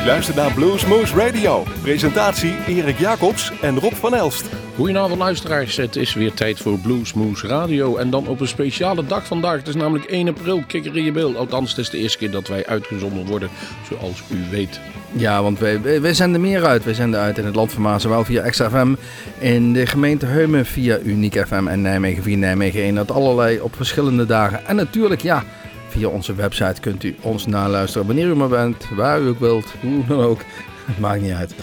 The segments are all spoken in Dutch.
U luistert naar Bluesmoose Radio. Presentatie Erik Jacobs en Rob van Elst. Goedenavond luisteraars, het is weer tijd voor Bluesmoose Radio. En dan op een speciale dag vandaag. Het is namelijk 1 april, kikker in je bil. Althans, het is de eerste keer dat wij uitgezonden worden, zoals u weet. Ja, want wij, wij zenden meer uit. Wij zenden uit in het land van Maas, zowel via XFM in de gemeente Heumen via Uniek FM en Nijmegen via Nijmegen 1. Dat allerlei op verschillende dagen. En natuurlijk, ja, via onze website kunt u ons naluisteren wanneer u maar bent, waar u ook wilt, hoe dan ook. Het maakt niet uit.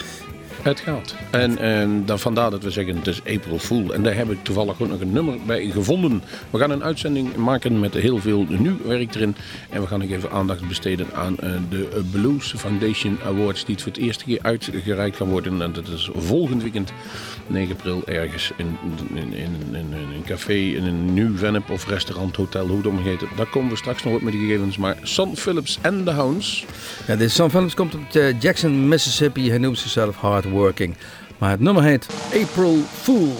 Het gaat. En, en dan vandaar dat we zeggen het is April Fool. En daar heb ik toevallig ook nog een nummer bij gevonden. We gaan een uitzending maken met heel veel nieuw werk erin. En we gaan nog even aandacht besteden aan uh, de Blues Foundation Awards. Die het voor het eerste keer uitgereikt gaan worden. En dat is volgend weekend 9 april ergens in, in, in, een café, in een nieuw Vennep of restaurant, hotel, hoe dan heet. Daar komen we straks nog op met die gegevens. Maar Son Phillips en The Hounds. Ja, deze Son Phillips komt uit Jackson, Mississippi. Hij noemt zichzelf Hard Working. Maar het nummer heet April Fool.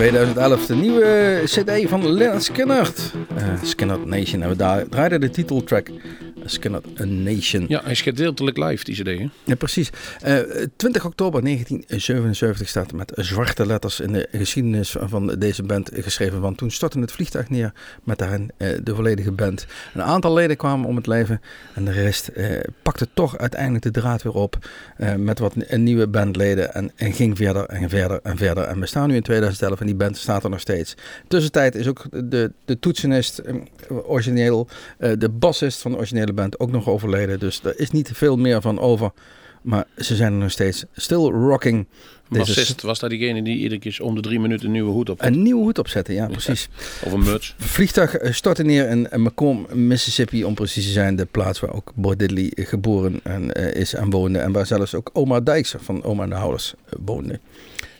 2011 de nieuwe CD van Lena Skinnert. Uh, Nation. En we draaiden de titeltrack Skinner A Nation. Ja, hij is gedeeltelijk live, die CD. Ja, precies. Eh, uh, 20 oktober 1977 staat met zwarte letters in de geschiedenis van deze band geschreven. Want toen stortte het vliegtuig neer met daarin eh, de volledige band. Een aantal leden kwamen om het leven en de rest eh, pakte toch uiteindelijk de draad weer op met wat nieuwe bandleden. En, en ging verder en verder en verder. En we staan nu in 2011 en die band staat er nog steeds. Tussentijd is ook de, de toetsenist origineel, de bassist van de originele bent ook nog overleden. Dus er is niet veel meer van over. Maar ze zijn nog steeds still rocking. Bassist was daar diegene die iedere keer om de drie minuten een nieuwe hoed op Een nieuwe hoed opzetten, ja, precies. Of een muts. Vliegtuig eh, stortte neer in Macomb, Mississippi, om precies te zijn. De plaats waar ook Bo eh, geboren en, eh, is en woonde. En waar zelfs ook oma Dijkse van Oma en de Houders woonde.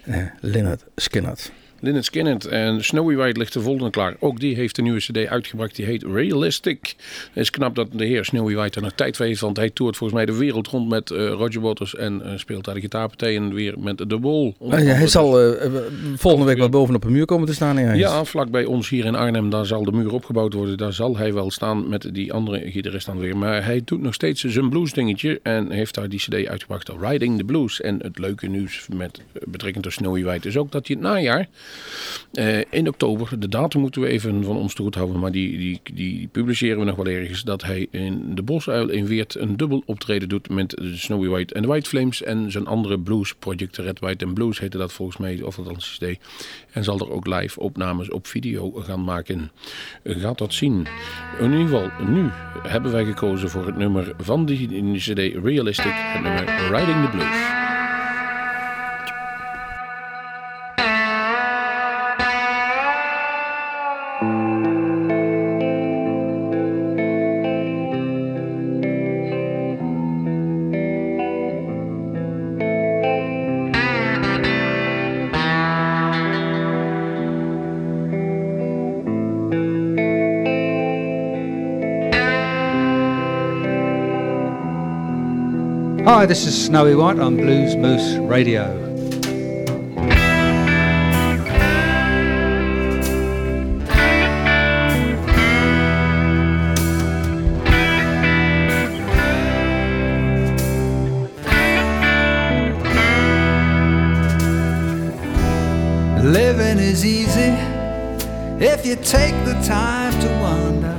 Uh, Leonard Skinner. Lynyrd Skynyrd en Snowy White ligt de volgende klaar. Ook die heeft een nieuwe cd uitgebracht. Die heet Realistic. Het is knap dat de heer Snowy White er nog tijd voor heeft. Want hij toert volgens mij de wereld rond met eh, Roger Waters. En eh, speelt daar de gitaarpartijen weer met The Wall. Ah, ja, hij zal eh, volgende week wel bovenop een muur komen te staan. Ja, Ja, vlak bij ons hier in Arnhem, daar zal de muur opgebouwd worden. Daar zal hij wel staan met die andere gitarist dan weer. Maar hij doet nog steeds zijn blues dingetje en heeft daar die cd uitgebracht, Riding the Blues. En het leuke nieuws met betrekking tot Snowy White is ook dat hij het najaar, eh, in oktober, de datum moeten we even van ons goed houden, maar die, die, die publiceren we nog wel ergens, dat hij in de Bosuil in Weert een dubbel optreden doet met de Snowy White en White Flames en zijn andere blues project, Red, White and Blues heette dat volgens mij, of althans cd. En zal er ook live opnames op video gaan maken. Gaat dat zien. In ieder geval, nu hebben wij gekozen voor het nummer van die cd Realistic. Het nummer Riding the Blues. Hi, this is Snowy White on Blues Moose Radio. Living is easy if you take the time to wonder.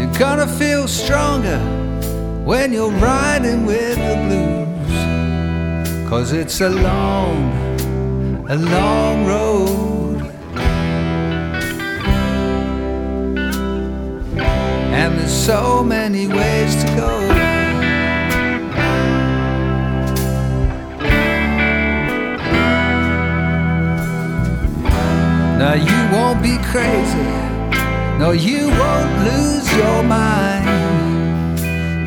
You're gonna feel stronger when you're riding with the blues. Cause it's a long, a long road. And there's so many ways to go. Now you won't be crazy. No, you won't lose your mind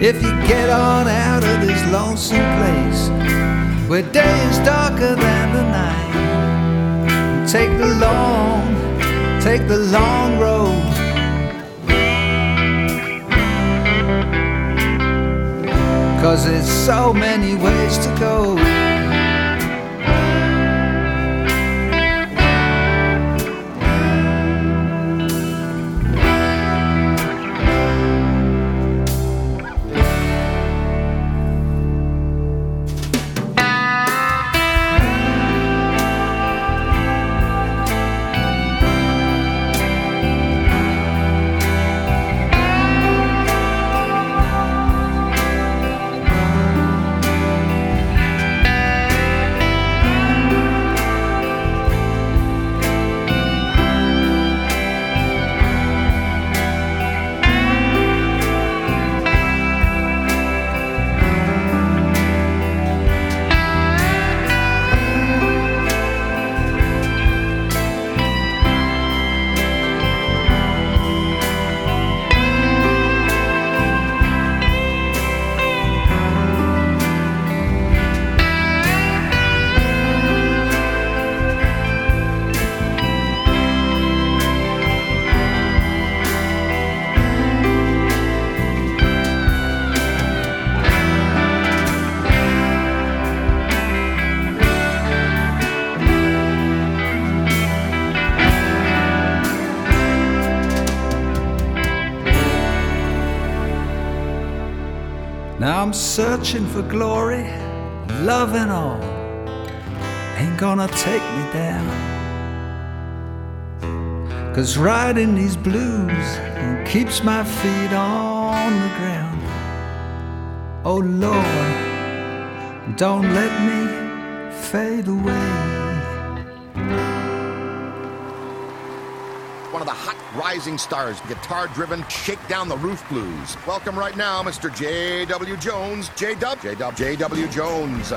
if you get on out of this lonesome place where day is darker than the night. Take the long, take the long road. Cause there's so many ways to go. Searching for glory, love and all. Ain't gonna take me down. Cause riding these blues keeps my feet on the ground. Oh Lord, don't let me fade away. one of the hot rising stars, guitar driven, shake down the roof blues. Welcome right now, Mr. J.W. Jones. J. Dub. J. Dub. J.W. Jones.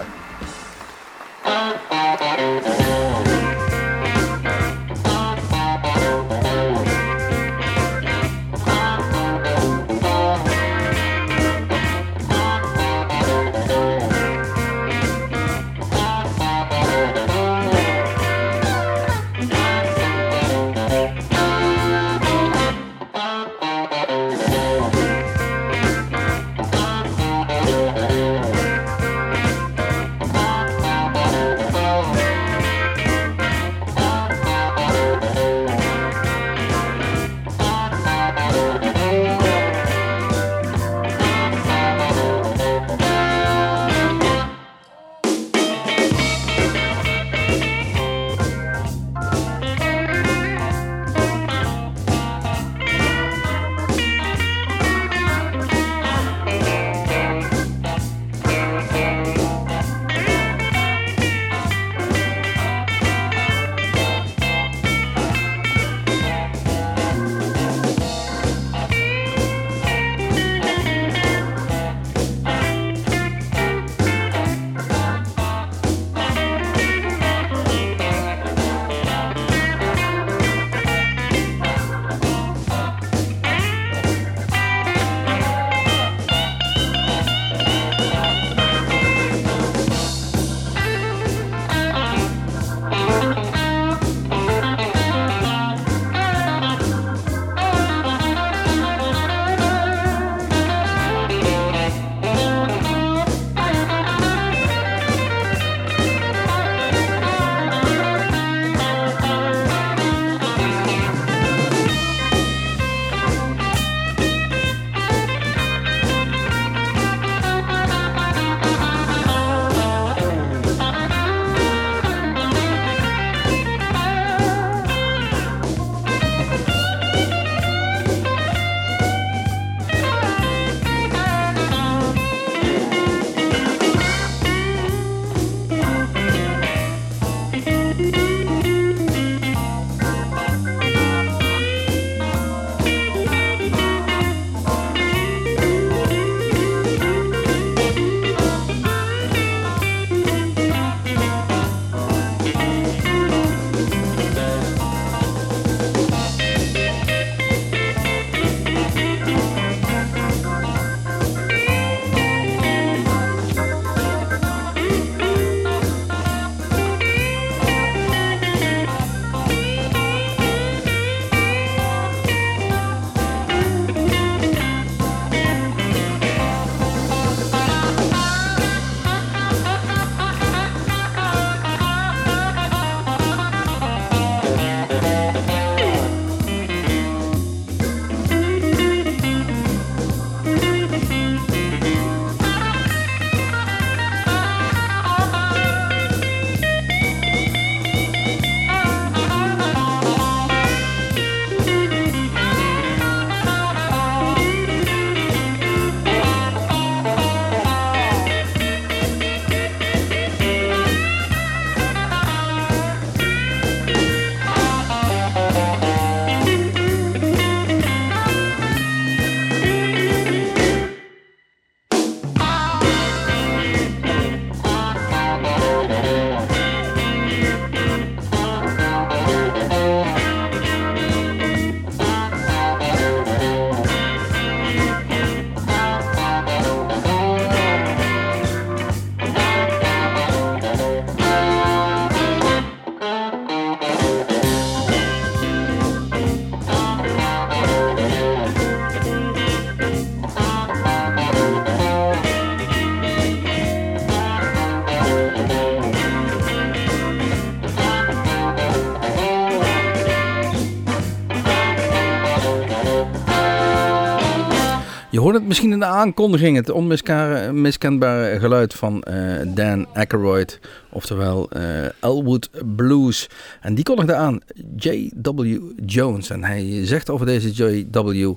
Misschien in de aankondiging, het onmiskenbare geluid van eh, Dan Aykroyd Oftewel eh, Elwood Blues. En die kondigde aan J.W. Jones. En hij zegt over deze J.W.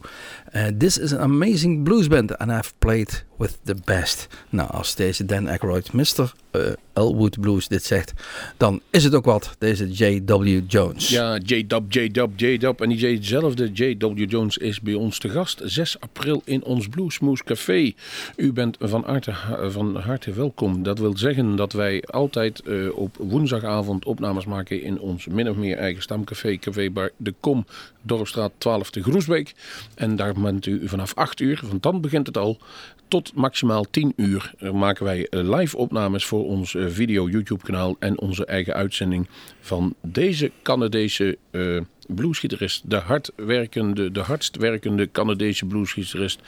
Uh, This is an amazing blues band and I've played with the best. Nou, als deze Dan Aykroyd, Mr. Uh, Elwood Blues dit zegt, dan is het ook wat, deze J.W. Jones. Ja, J-Dub, J-Dub, J-Dub. En diezelfde J.W. Jones is bij ons te gast 6 april in ons Bluesmoose Café. U bent van harte, van harte welkom. Dat wil zeggen dat wij altijd uh, op woensdagavond opnames maken in ons min of meer eigen stamcafé, Café Bar de Kom, Dorpstraat 12 te Groesbeek. En daar bent u vanaf 8 uur, want dan begint het al, tot maximaal 10 uur maken wij live opnames voor ons video YouTube kanaal en onze eigen uitzending van deze Canadese uh, bluesgitarist, de hardwerkende, de hardst werkende Canadese bluesgitarist.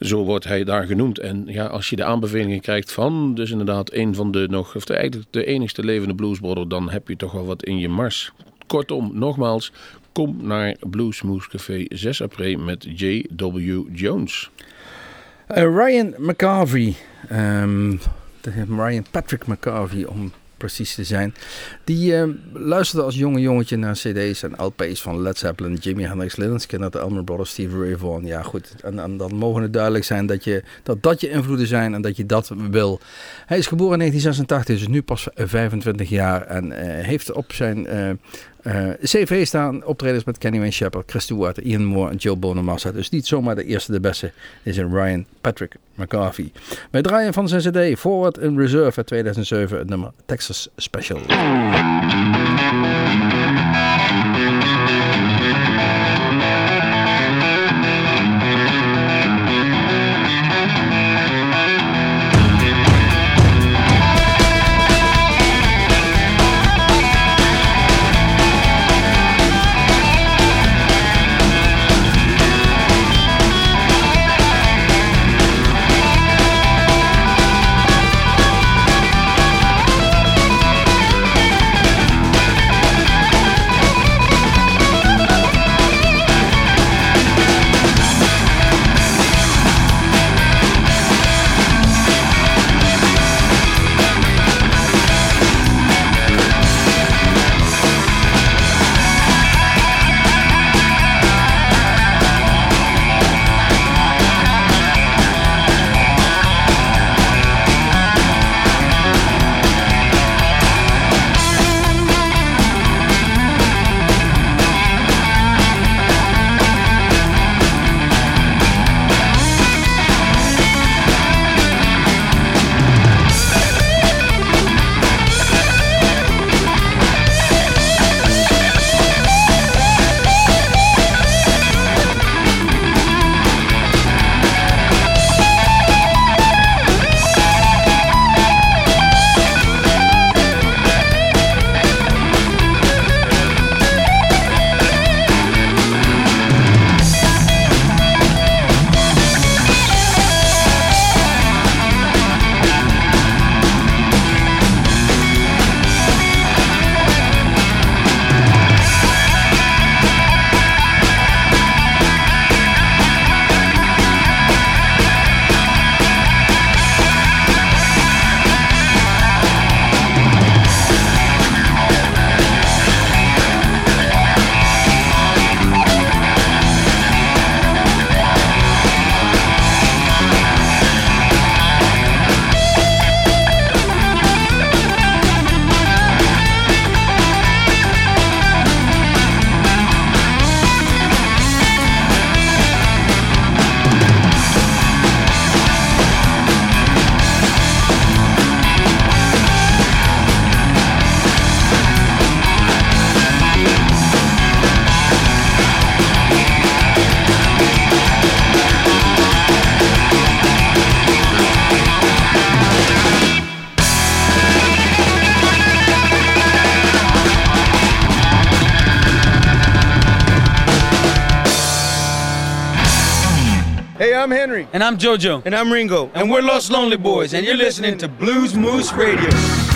Zo wordt hij daar genoemd. En ja, als je de aanbevelingen krijgt van dus inderdaad een van de nog, of de, eigenlijk de enigste levende bluesbrother, dan heb je toch wel wat in je mars. Kortom, nogmaals, kom naar Bluesmoose Café 6 april met J.W. Jones. Uh, Ryan McCarvey, um, Ryan Patrick McCarvey om precies te zijn, die uh, luisterde als jonge jongetje naar cd's en LP's van Led Zeppelin, Jimi Hendrix, Lynyrd Skynyrd, de Elmer Brothers, Stevie Ray Vaughan. Ja goed, en, en, dan mogen het duidelijk zijn dat, je, dat dat je invloeden zijn en dat je dat wil. Hij is geboren in 1986, is nu pas 25 jaar en uh, heeft op zijn uh, uh, CV staan optredens met Kenny Wayne Shepherd, Chris Stewart, Ian Moore en Joe Bonamassa. Dus niet zomaar de eerste, de beste is een Ryan Patrick McCarthy. Wij draaien van zijn CD Forward in Reserve uit 2007 het nummer Texas Special. And I'm JoJo. And I'm Ringo. And, and we're Lost Lonely Boys. And you're listening to Blues Moose Radio.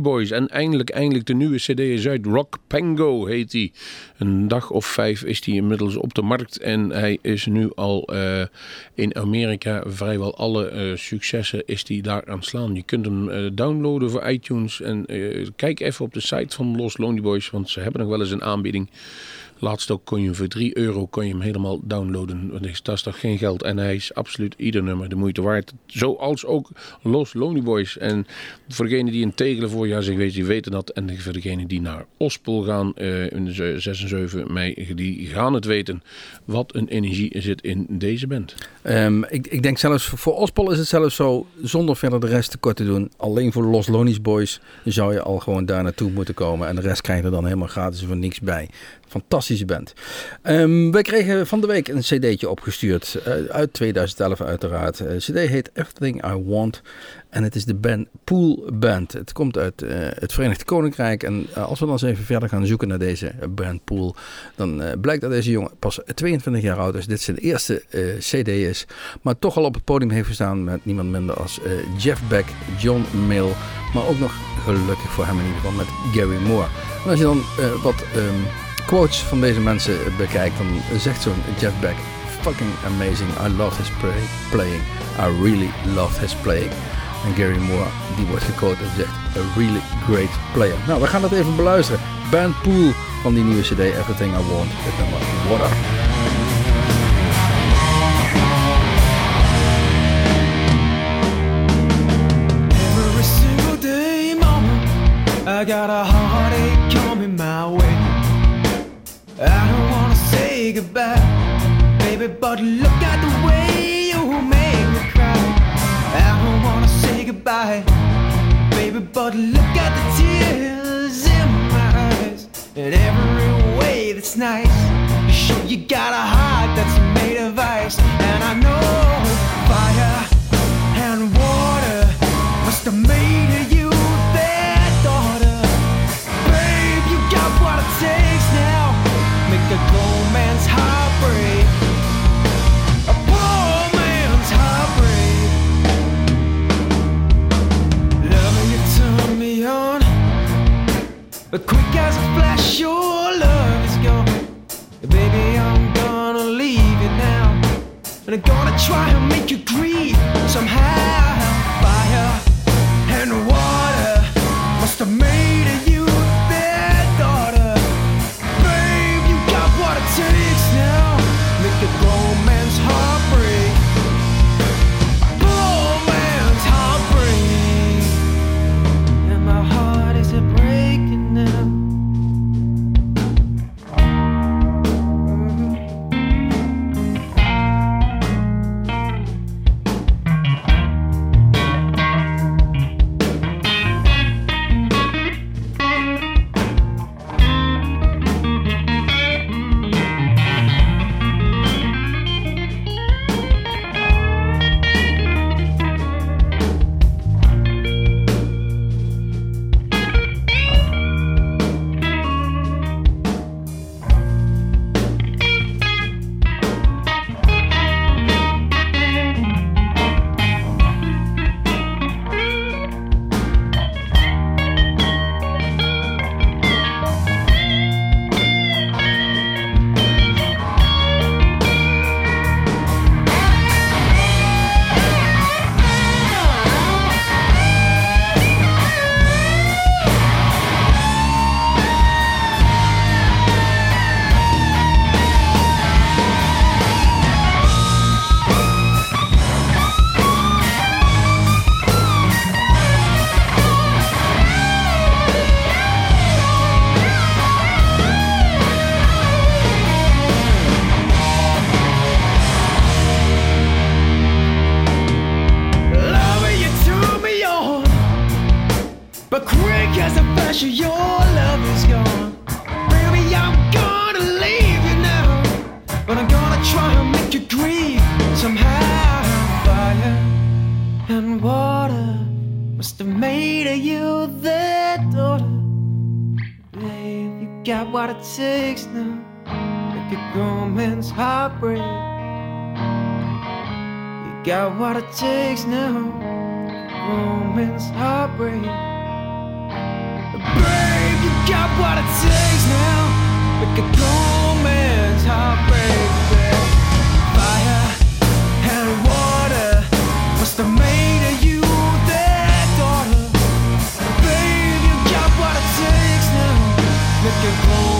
Boys. En eindelijk, eindelijk de nieuwe cd is uit. Rock Pango heet hij. Een dag of vijf is hij inmiddels op de markt. En hij is nu al eh, in Amerika vrijwel alle eh, successen is hij daar aan slaan. Je kunt hem eh, downloaden voor iTunes. En kijk even op de site van Los Lonely Boys. Want ze hebben nog wel eens een aanbieding. Laatst ook kon je hem voor 3 euro kon je hem helemaal downloaden. Dat is toch geen geld. En hij is absoluut ieder nummer de moeite waard. Zoals ook Los Lonely Boys. En voor degenen die in Tegelen voorjaar zich weten, die weten dat. En voor degenen die naar Ospel gaan eh, in de 6 en 7 mei, die gaan het weten. Wat een energie zit in deze band. Ehm, ik, ik denk zelfs voor, Ospol is het zelfs zo, zonder verder de rest tekort te doen. Alleen voor Los Lonies Boys zou je al gewoon daar naartoe moeten komen. En de rest krijg je er dan helemaal gratis voor niks bij. Fantastische band. Ehm wij kregen van de week een cd'tje opgestuurd. eh, uit 2011 uiteraard. De cd heet Everything I Want. En het is de band Pool Band. Het komt uit eh, het Verenigd Koninkrijk. En eh, als we dan eens even verder gaan zoeken naar deze band Pool. Dan eh, blijkt dat deze jongen pas 22 jaar oud is. Dit zijn eerste eh, cd is. Maar toch al op het podium heeft gestaan met niemand minder als eh, Jeff Beck, John Mill. Maar ook nog gelukkig voor hem in ieder geval met Gary Moore. En als je dan eh, wat ehm, quotes van deze mensen bekijkt. Dan zegt zo'n Jeff Beck. Fucking amazing. I love his play- playing. I really love his playing. En Gary Moore, die wordt gequote en zegt, a really great player. Nou, we gaan dat even beluisteren. Band Pool van die nieuwe cd, Everything I Want, het nummer. Every single day, I got a heartache coming my way. baby, but look at the way you make me cry. I don't wanna say goodbye, baby, but look at the tears in my eyes. In every way that's nice, you sure you got a heart that's made of ice, and I know. But quick as a flash, your love is gone. Baby, I'm gonna leave you now. And I'm gonna try and make you grieve somehow. cold.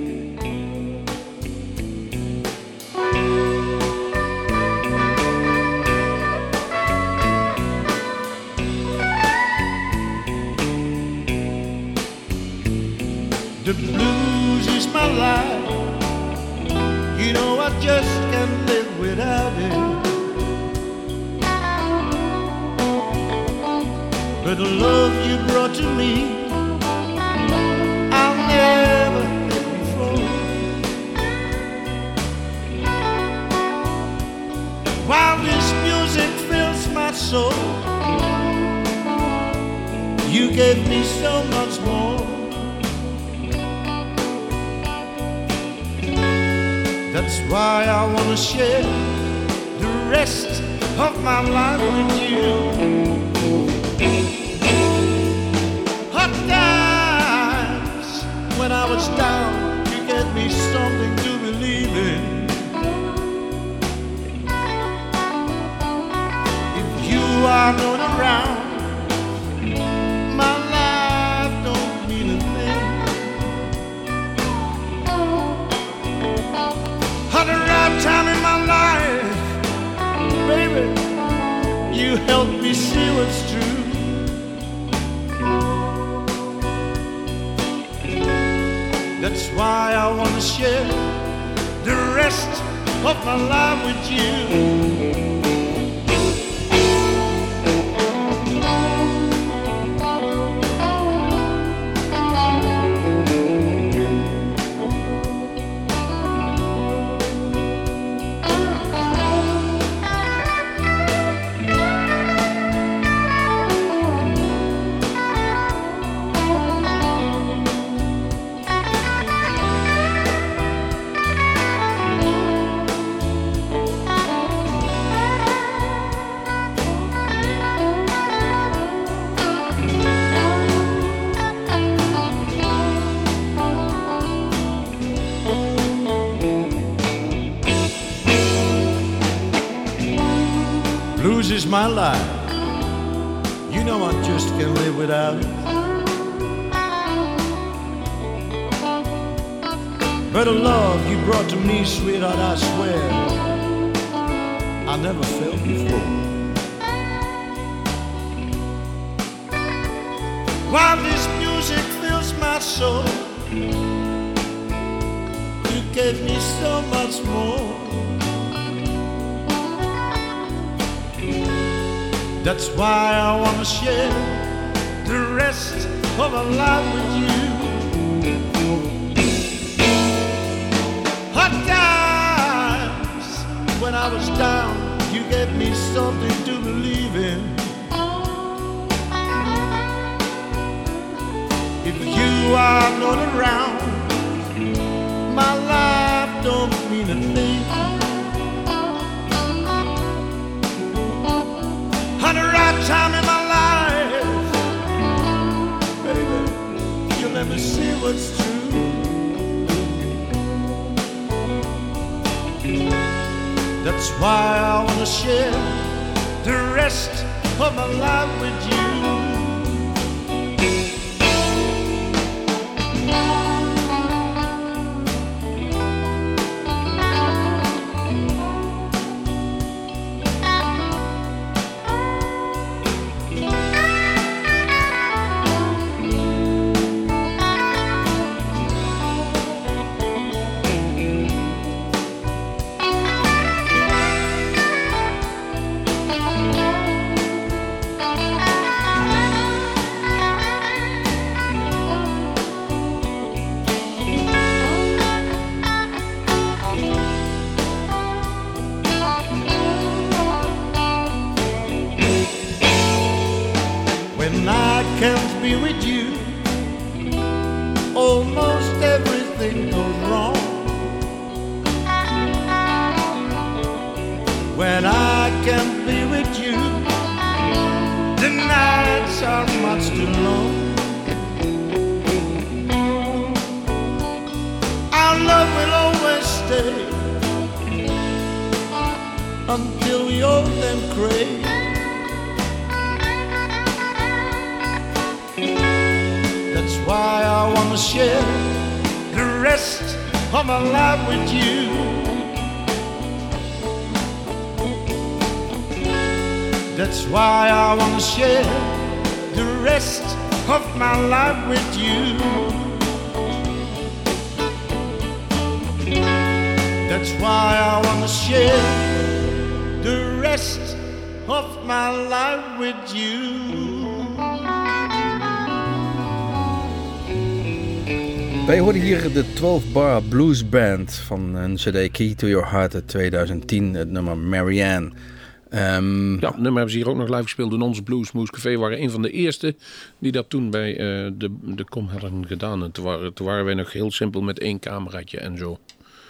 what's true. That's why I want to share the rest of my life with you. My life. You know I just can't live without it. But the love you brought to me, sweetheart, I swear, I never felt before. While this music fills my soul, you gave me so much more. That's why I wanna share the rest of my life with you. Hot times when I was down, you gave me something to believe in. If you are not around, my life don't mean a thing. Time in my life, baby, you let me see what's true. That's why I wanna share the rest of my life with you. Until we old and gray. That's why I wanna share the rest of my life with you. That's why I wanna share the rest of my life with you. That's why I wanna share the rest of my life with you. Wij hoorden hier de 12 Bar Blues Band van een CD Key to Your Heart uit 2010, het nummer Marianne. Ehm, Ja, het nummer hebben ze hier ook nog live gespeeld in onze Blues Moose Café. We waren een van de eerste die dat toen bij eh, de, de Com hadden gedaan. En toen waren, toen waren wij nog heel simpel met één cameraatje en zo.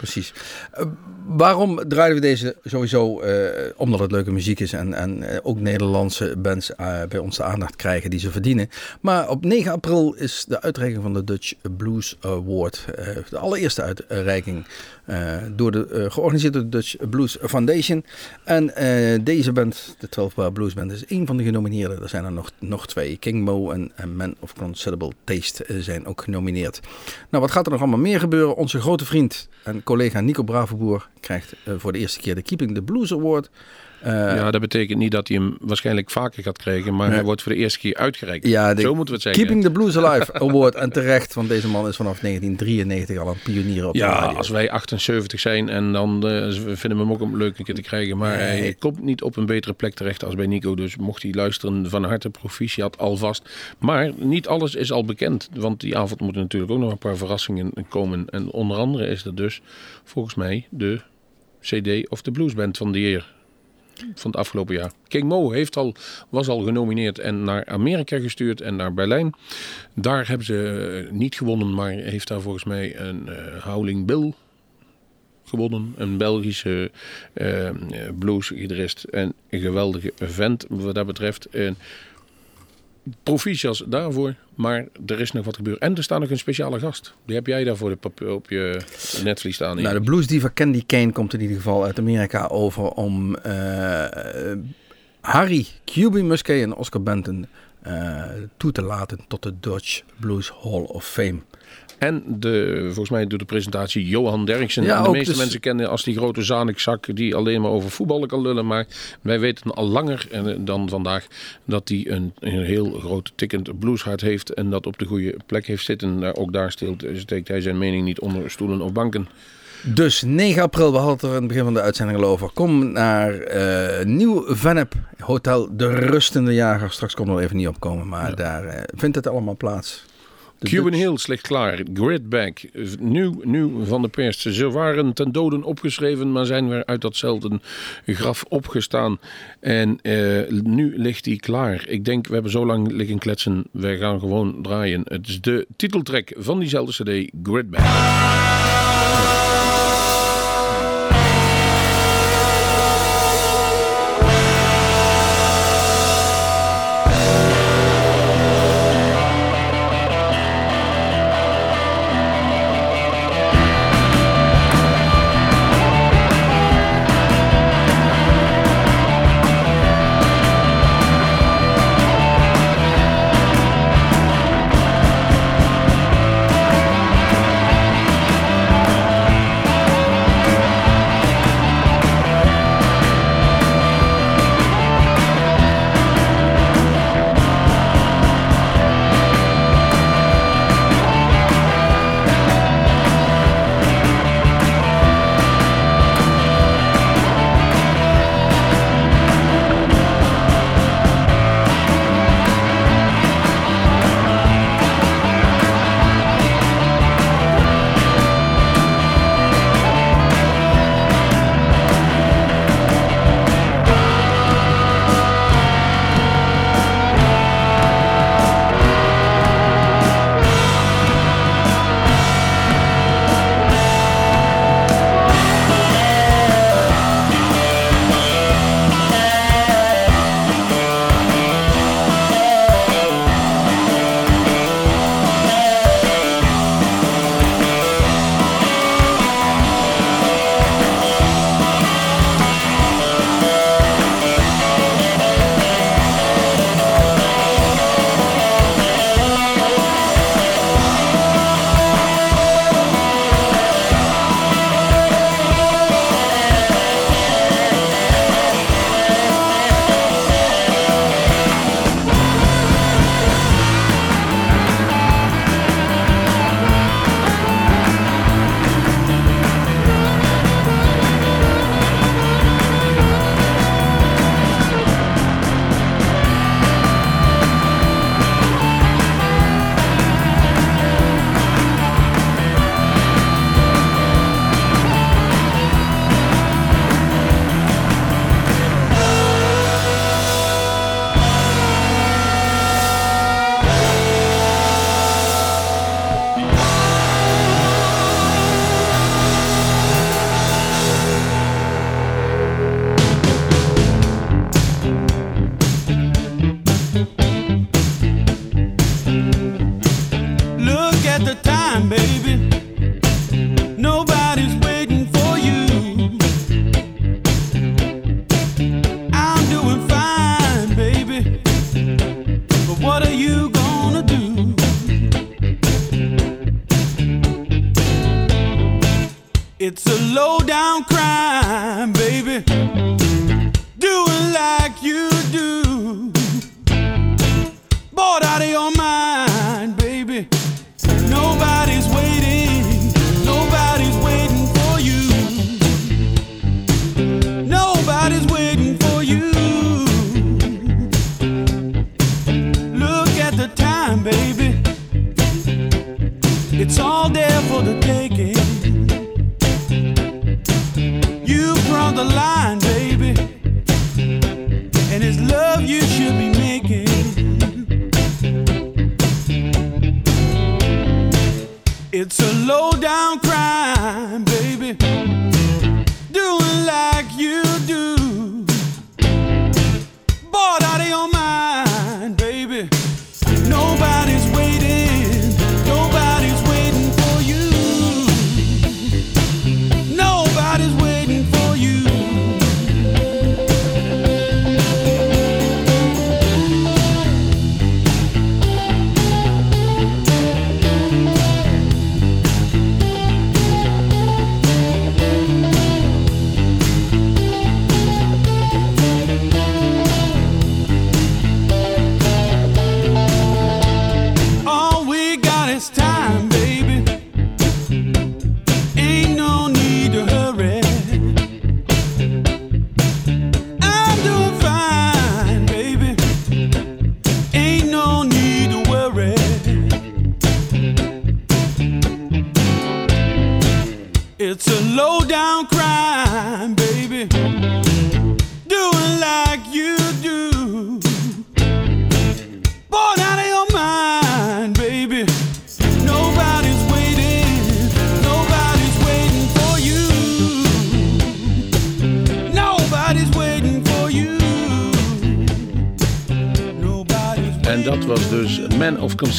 Precies. Eh, waarom draaien we deze sowieso? eh, omdat het leuke muziek is en, en eh, ook Nederlandse bands bij ons de aandacht krijgen die ze verdienen. Maar op 9 april is de uitreiking van de Dutch Blues Award. de allereerste uitreiking door de, eh, georganiseerd door de Dutch Blues Foundation. En eh, deze band, de 12 Bar Blues Band, is één van de genomineerden. Er zijn er nog, nog twee. King Mo en, en Man of Considerable Taste eh, zijn ook genomineerd. Nou, wat gaat er nog allemaal meer gebeuren? Onze grote vriend en collega Nico Bravenboer krijgt eh, voor de eerste keer de Keeping the Blues Award. Eh, ja, dat betekent niet dat hij hem waarschijnlijk vaker gaat krijgen, maar Nee. hij wordt voor de eerste keer uitgereikt. ja, de Zo moeten we het zeggen. Keeping the Blues Alive Award. En terecht, want deze man is vanaf 1993 al een pionier op de Ja, radio. als wij 78 zijn en dan eh, vinden we hem ook leuk een keer te krijgen. Maar Nee. hij komt niet op een betere plek terecht als bij Nico. Dus mocht hij luisteren, van harte proficiat alvast. Maar niet alles is al bekend. Want die avond moeten natuurlijk ook nog een paar verrassingen komen. En onder andere is er dus volgens mij de CD of de Bluesband van de Heer. Van het afgelopen jaar. King Mo heeft al, was al genomineerd en naar Amerika gestuurd en naar Berlijn. Daar hebben ze eh, niet gewonnen, maar heeft daar volgens mij een eh Howling Bill gewonnen. Een Belgische eh, bluesgitarist en een geweldige vent wat dat betreft. Proficiat daarvoor, maar er is nog wat gebeurd. En er staat nog een speciale gast. Die heb jij daar voor de pap- op je netvlies staan. Nou, de blues diva Candy Kane komt in ieder geval uit Amerika over om eh, Harry, QB Musquet en Oscar Benton eh, toe te laten tot de Dutch Blues Hall of Fame. En de, volgens mij doet de presentatie Johan Derksen. Ja, En de meeste dus- mensen kennen als die grote zanikzak die alleen maar over voetballen kan lullen. Maar wij weten al langer eh, dan vandaag dat hij een, een heel groot tikkend blueshart heeft. En dat op de goede plek heeft zitten. Eh, Ook daar steelt, steekt hij zijn mening niet onder stoelen of banken. Dus 9 april, we hadden het er in het begin van de uitzending al over. Kom naar eh, Nieuw Vennep, Hotel De Rustende Jager. Straks komt er nog even niet opkomen, maar daar eh, vindt het allemaal plaats. Cuban Dutch- Hills ligt klaar. Gridback. Nieuw, nieuw van de pers. Ze waren ten doden opgeschreven, maar zijn weer uit datzelfde graf opgestaan. En eh, nu ligt hij klaar. Ik denk, we hebben zo lang liggen kletsen. Wij gaan gewoon draaien. Het is de titeltrack van diezelfde CD, Gridback. Gridback.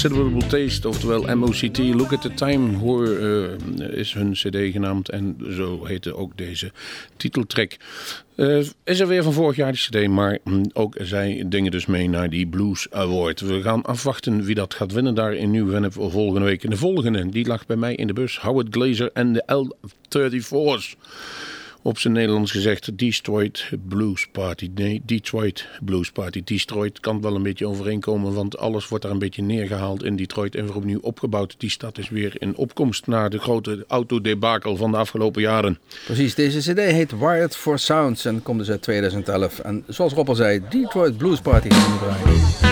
Considerable Taste, oftewel MOCT. Look at the Time hoor, eh, is hun cd genaamd en zo heette ook deze titeltrack. Eh, is er weer van vorig jaar die cd, maar hm, ook zij dingen dus mee naar die Blues Award. We gaan afwachten wie dat gaat winnen daar in Nieuw-Vennep volgende week. En de volgende, die lag bij mij in de bus, Howard Glazer en de L-34's. Op zijn Nederlands gezegd Detroit Blues Party. Nee, Detroit Blues Party. Detroit kan wel een beetje overeenkomen, want alles wordt daar een beetje neergehaald in Detroit en weer opnieuw opgebouwd. Die stad is weer in opkomst na de grote autodebakel van de afgelopen jaren. Precies, deze cd heet Wired for Sounds en komt dus uit 2011. En zoals Rob al zei, Detroit Blues Party gaan we draaien.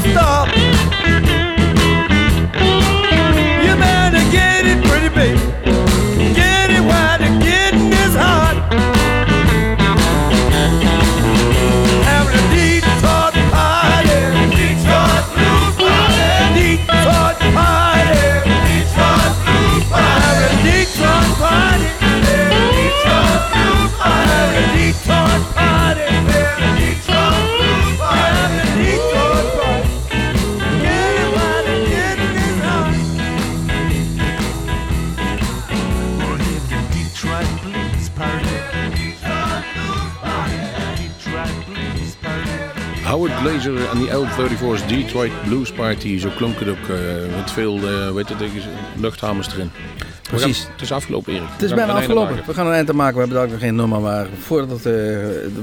Stop. 34's Detroit Blues Party. Zo klonk het ook. Eh, met veel eh, weet het, eh, luchthamers erin. Gaan- Precies. het is afgelopen, Erik. Het is bijna afgelopen. We gaan een eind aan maken. We hebben daar nog geen nummer. Maar voordat eh,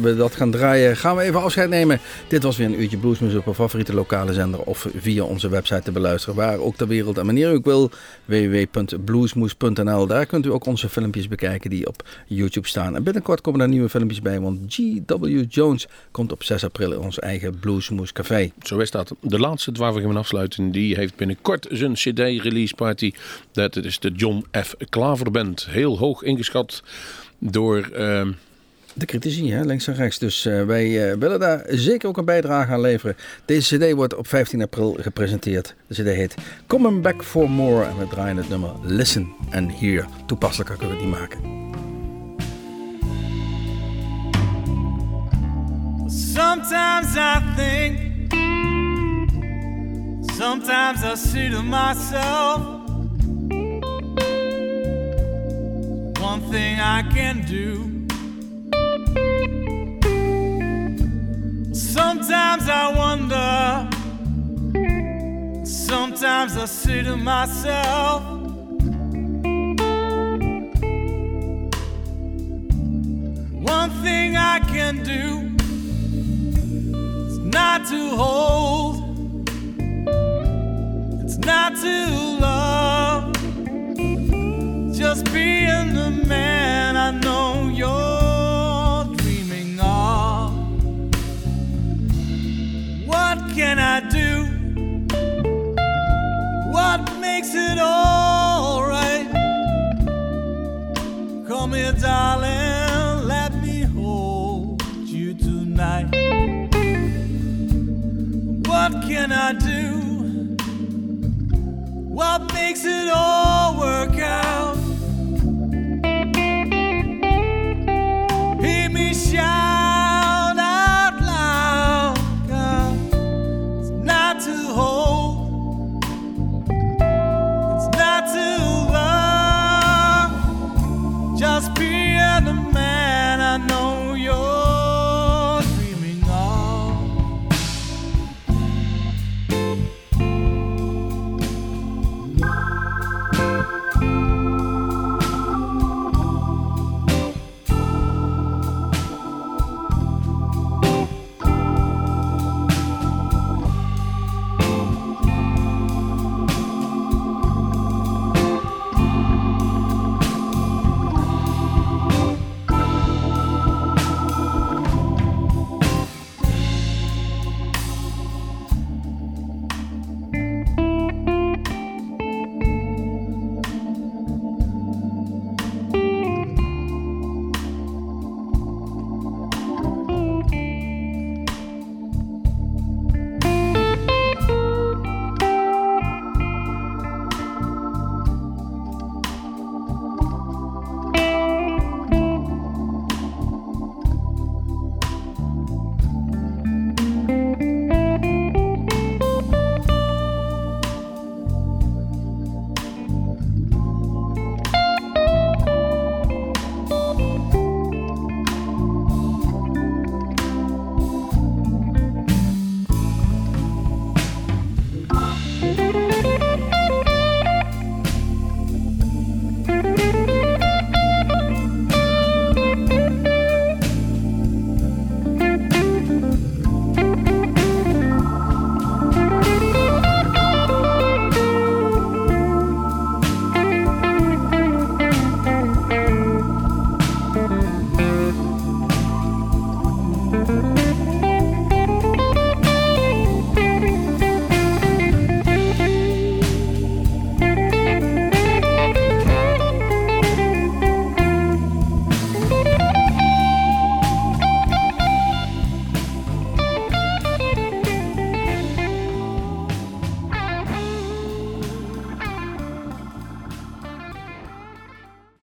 we dat gaan draaien, gaan we even afscheid nemen. Dit was weer een uurtje bluesmuziek op uw favoriete lokale zender. Of via onze website te beluisteren. Waar ook ter wereld en wanneer u ook wil. www.bluesmoes.nl Daar kunt u ook onze filmpjes bekijken die op YouTube staan. En binnenkort komen er nieuwe filmpjes bij. Want G.W. Jones komt op 6 april in ons eigen Bluesmoes Café. Zo is dat. De laatste waar we gaan afsluiten, die heeft binnenkort zijn CD-release party. Dat is de John F. Klaver Band. Heel hoog ingeschat door... ehm, De critici, hè, links en rechts. Dus eh, wij eh, willen daar zeker ook een bijdrage aan leveren. Deze CD wordt op 15 april gepresenteerd. De CD heet Coming Back for More. En we draaien het nummer Listen and Hear. Toepasselijker kunnen we het niet maken. Sometimes I think, sometimes I say to myself, one thing I can do. Sometimes I wonder, sometimes I say to myself, one thing I can do is not to hold, it's not to love, just being the man I know you're dreaming of. What can I do? What makes it alright? Come here, darling, let me hold you tonight. What can I do? What makes it all work out?